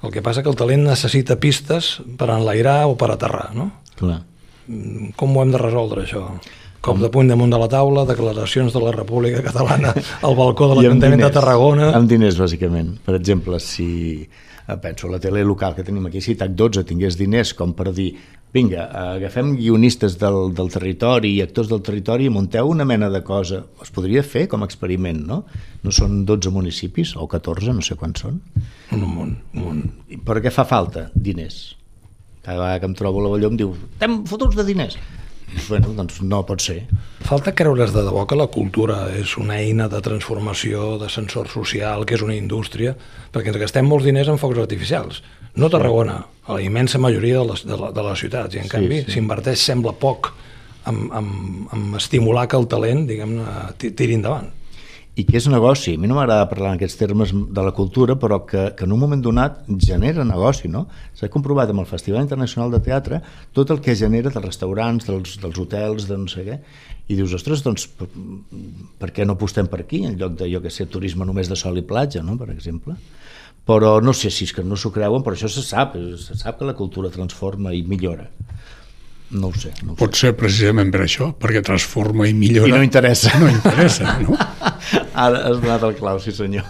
El que passa que el talent necessita pistes per enlairar o per aterrar, no? Clar. Com ho hem de resoldre, això? Cop de puny damunt de la taula, declaracions de la República Catalana al balcó de l'Ajuntament de Tarragona... Amb diners, bàsicament. Per exemple, si, penso, la tele local que tenim aquí, si TAC12 tingués diners com per dir vinga, eh, agafem guionistes del, del territori i actors del territori i munteu una mena de cosa. Es podria fer com a experiment, no? No són 12 municipis, o 14, no sé quants són. Un munt, un munt. I Per què fa falta? Diners. Cada vegada que em trobo a l'avelló em diu estem fotuts de diners. Bueno, doncs no pot ser. Falta creure's de debò que la cultura és una eina de transformació, de sensor social, que és una indústria, perquè ens gastem molts diners en focs artificials. No Tarragona, a la immensa majoria de les, de, la, de les ciutats, i en Sí, canvi sí. s'inverteix, sembla poc, en, en, en estimular que el talent, diguem-ne, ti- tiri endavant. I que és negoci. A mi no m'agrada parlar en aquests termes de la cultura, però que, que en un moment donat genera negoci, no? S'ha comprovat amb el Festival Internacional de Teatre tot el que genera dels restaurants, dels, dels hotels, de no sé què, i dius, ostres, doncs, per, per què no apostem per aquí, en lloc de, jo que sé, turisme només de sol i platja, no?, per exemple. Però no sé si és que no s'ho creuen, però això se sap, se sap que la cultura transforma i millora. No ho sé, no ho sé. Pot ser precisament per això, perquè transforma i millora. I no interessa. No interessa, no? Ara has donat el clau, sí senyor.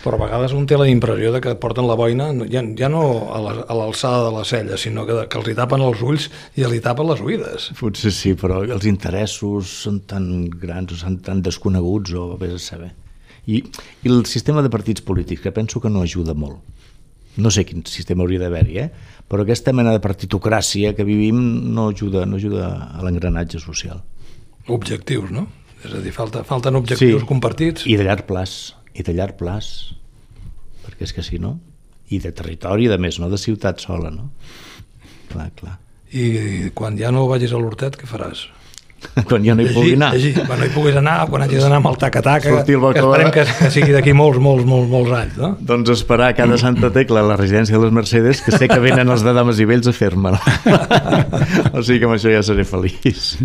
Però a vegades un té la impressió de que porten la boina ja, ja no a la- a l'alçada de la cella, sinó que, que els hi tapen els ulls i els hi tapen les oïdes. Potser sí, però els interessos són tan grans o són tan desconeguts o vés a saber. I, I el sistema de partits polítics, que penso que no ajuda molt. No sé quin sistema hauria d'haver-hi, eh? Però aquesta mena de partitocràcia que vivim no ajuda, no ajuda a l'engranatge social. Objectius, no? És a dir, falta, falten objectius compartits. I de llarg plaç, i de llarg plaç, perquè és que si no, i de territori, de més, no de ciutat sola, no? Clar, clar. I quan ja no vagis a l'hortet, què faràs? Quan jo no hi pugui anar. Llegir. Quan no hi puguis anar, quan hagis d'anar amb el taca-taca, que esperem que, que sigui d'aquí molts, molts, molts, molts anys, no? Doncs esperar cada Santa Tecla a la residència de les Mercedes, que sé que venen els de dames i vells a fer-me. o sigui que amb això ja seré feliç.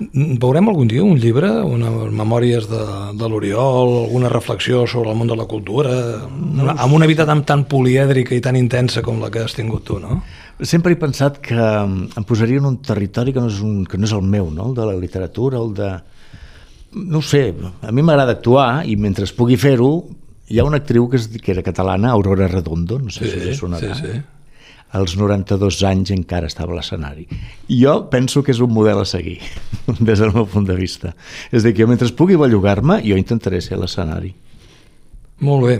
Veurem algun dia un llibre, unes memòries de, de l'Oriol, alguna reflexió sobre el món de la cultura, una, amb una vida tan, tan polièdrica i tan intensa com la que has tingut tu, no? Sempre he pensat que em posaria en un territori que no és, un, que no és el meu, no? el de la literatura, el de... No ho sé, a mi m'agrada actuar i mentre es pugui fer-ho, hi ha una actriu que, és, que era catalana, Aurora Redondo, no sé si us sonarà. sí, sí. Als 92 anys encara estava a l'escenari. Jo penso que és un model a seguir, des del meu punt de vista. És a dir, que mentre pugui bellugar-me, jo intentaré ser a l'escenari. Molt bé.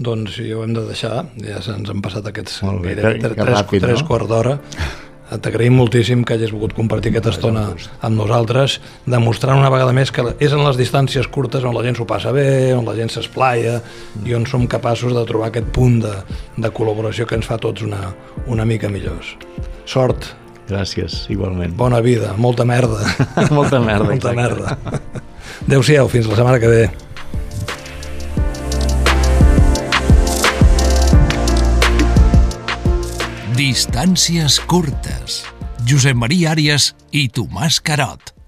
Doncs ja ho hem de deixar, ja se'ns han passat aquests Molt bé, gairebé que- que tres, ràpid, tres no? quarts d'hora. T'agraïm moltíssim que hagis volgut compartir aquesta estona amb nosaltres, demostrant una vegada més que és en les distàncies curtes on la gent s'ho passa bé, on la gent s'esplaia i on som capaços de trobar aquest punt de, de col·laboració que ens fa tots una, una mica millors. Sort, Gràcies, igualment. bona vida, molta merda. Molta merda, molta merda. Adéu-siau, fins la setmana que ve. Distàncies curtes. Josep Maria Àrias i Tomàs Carot.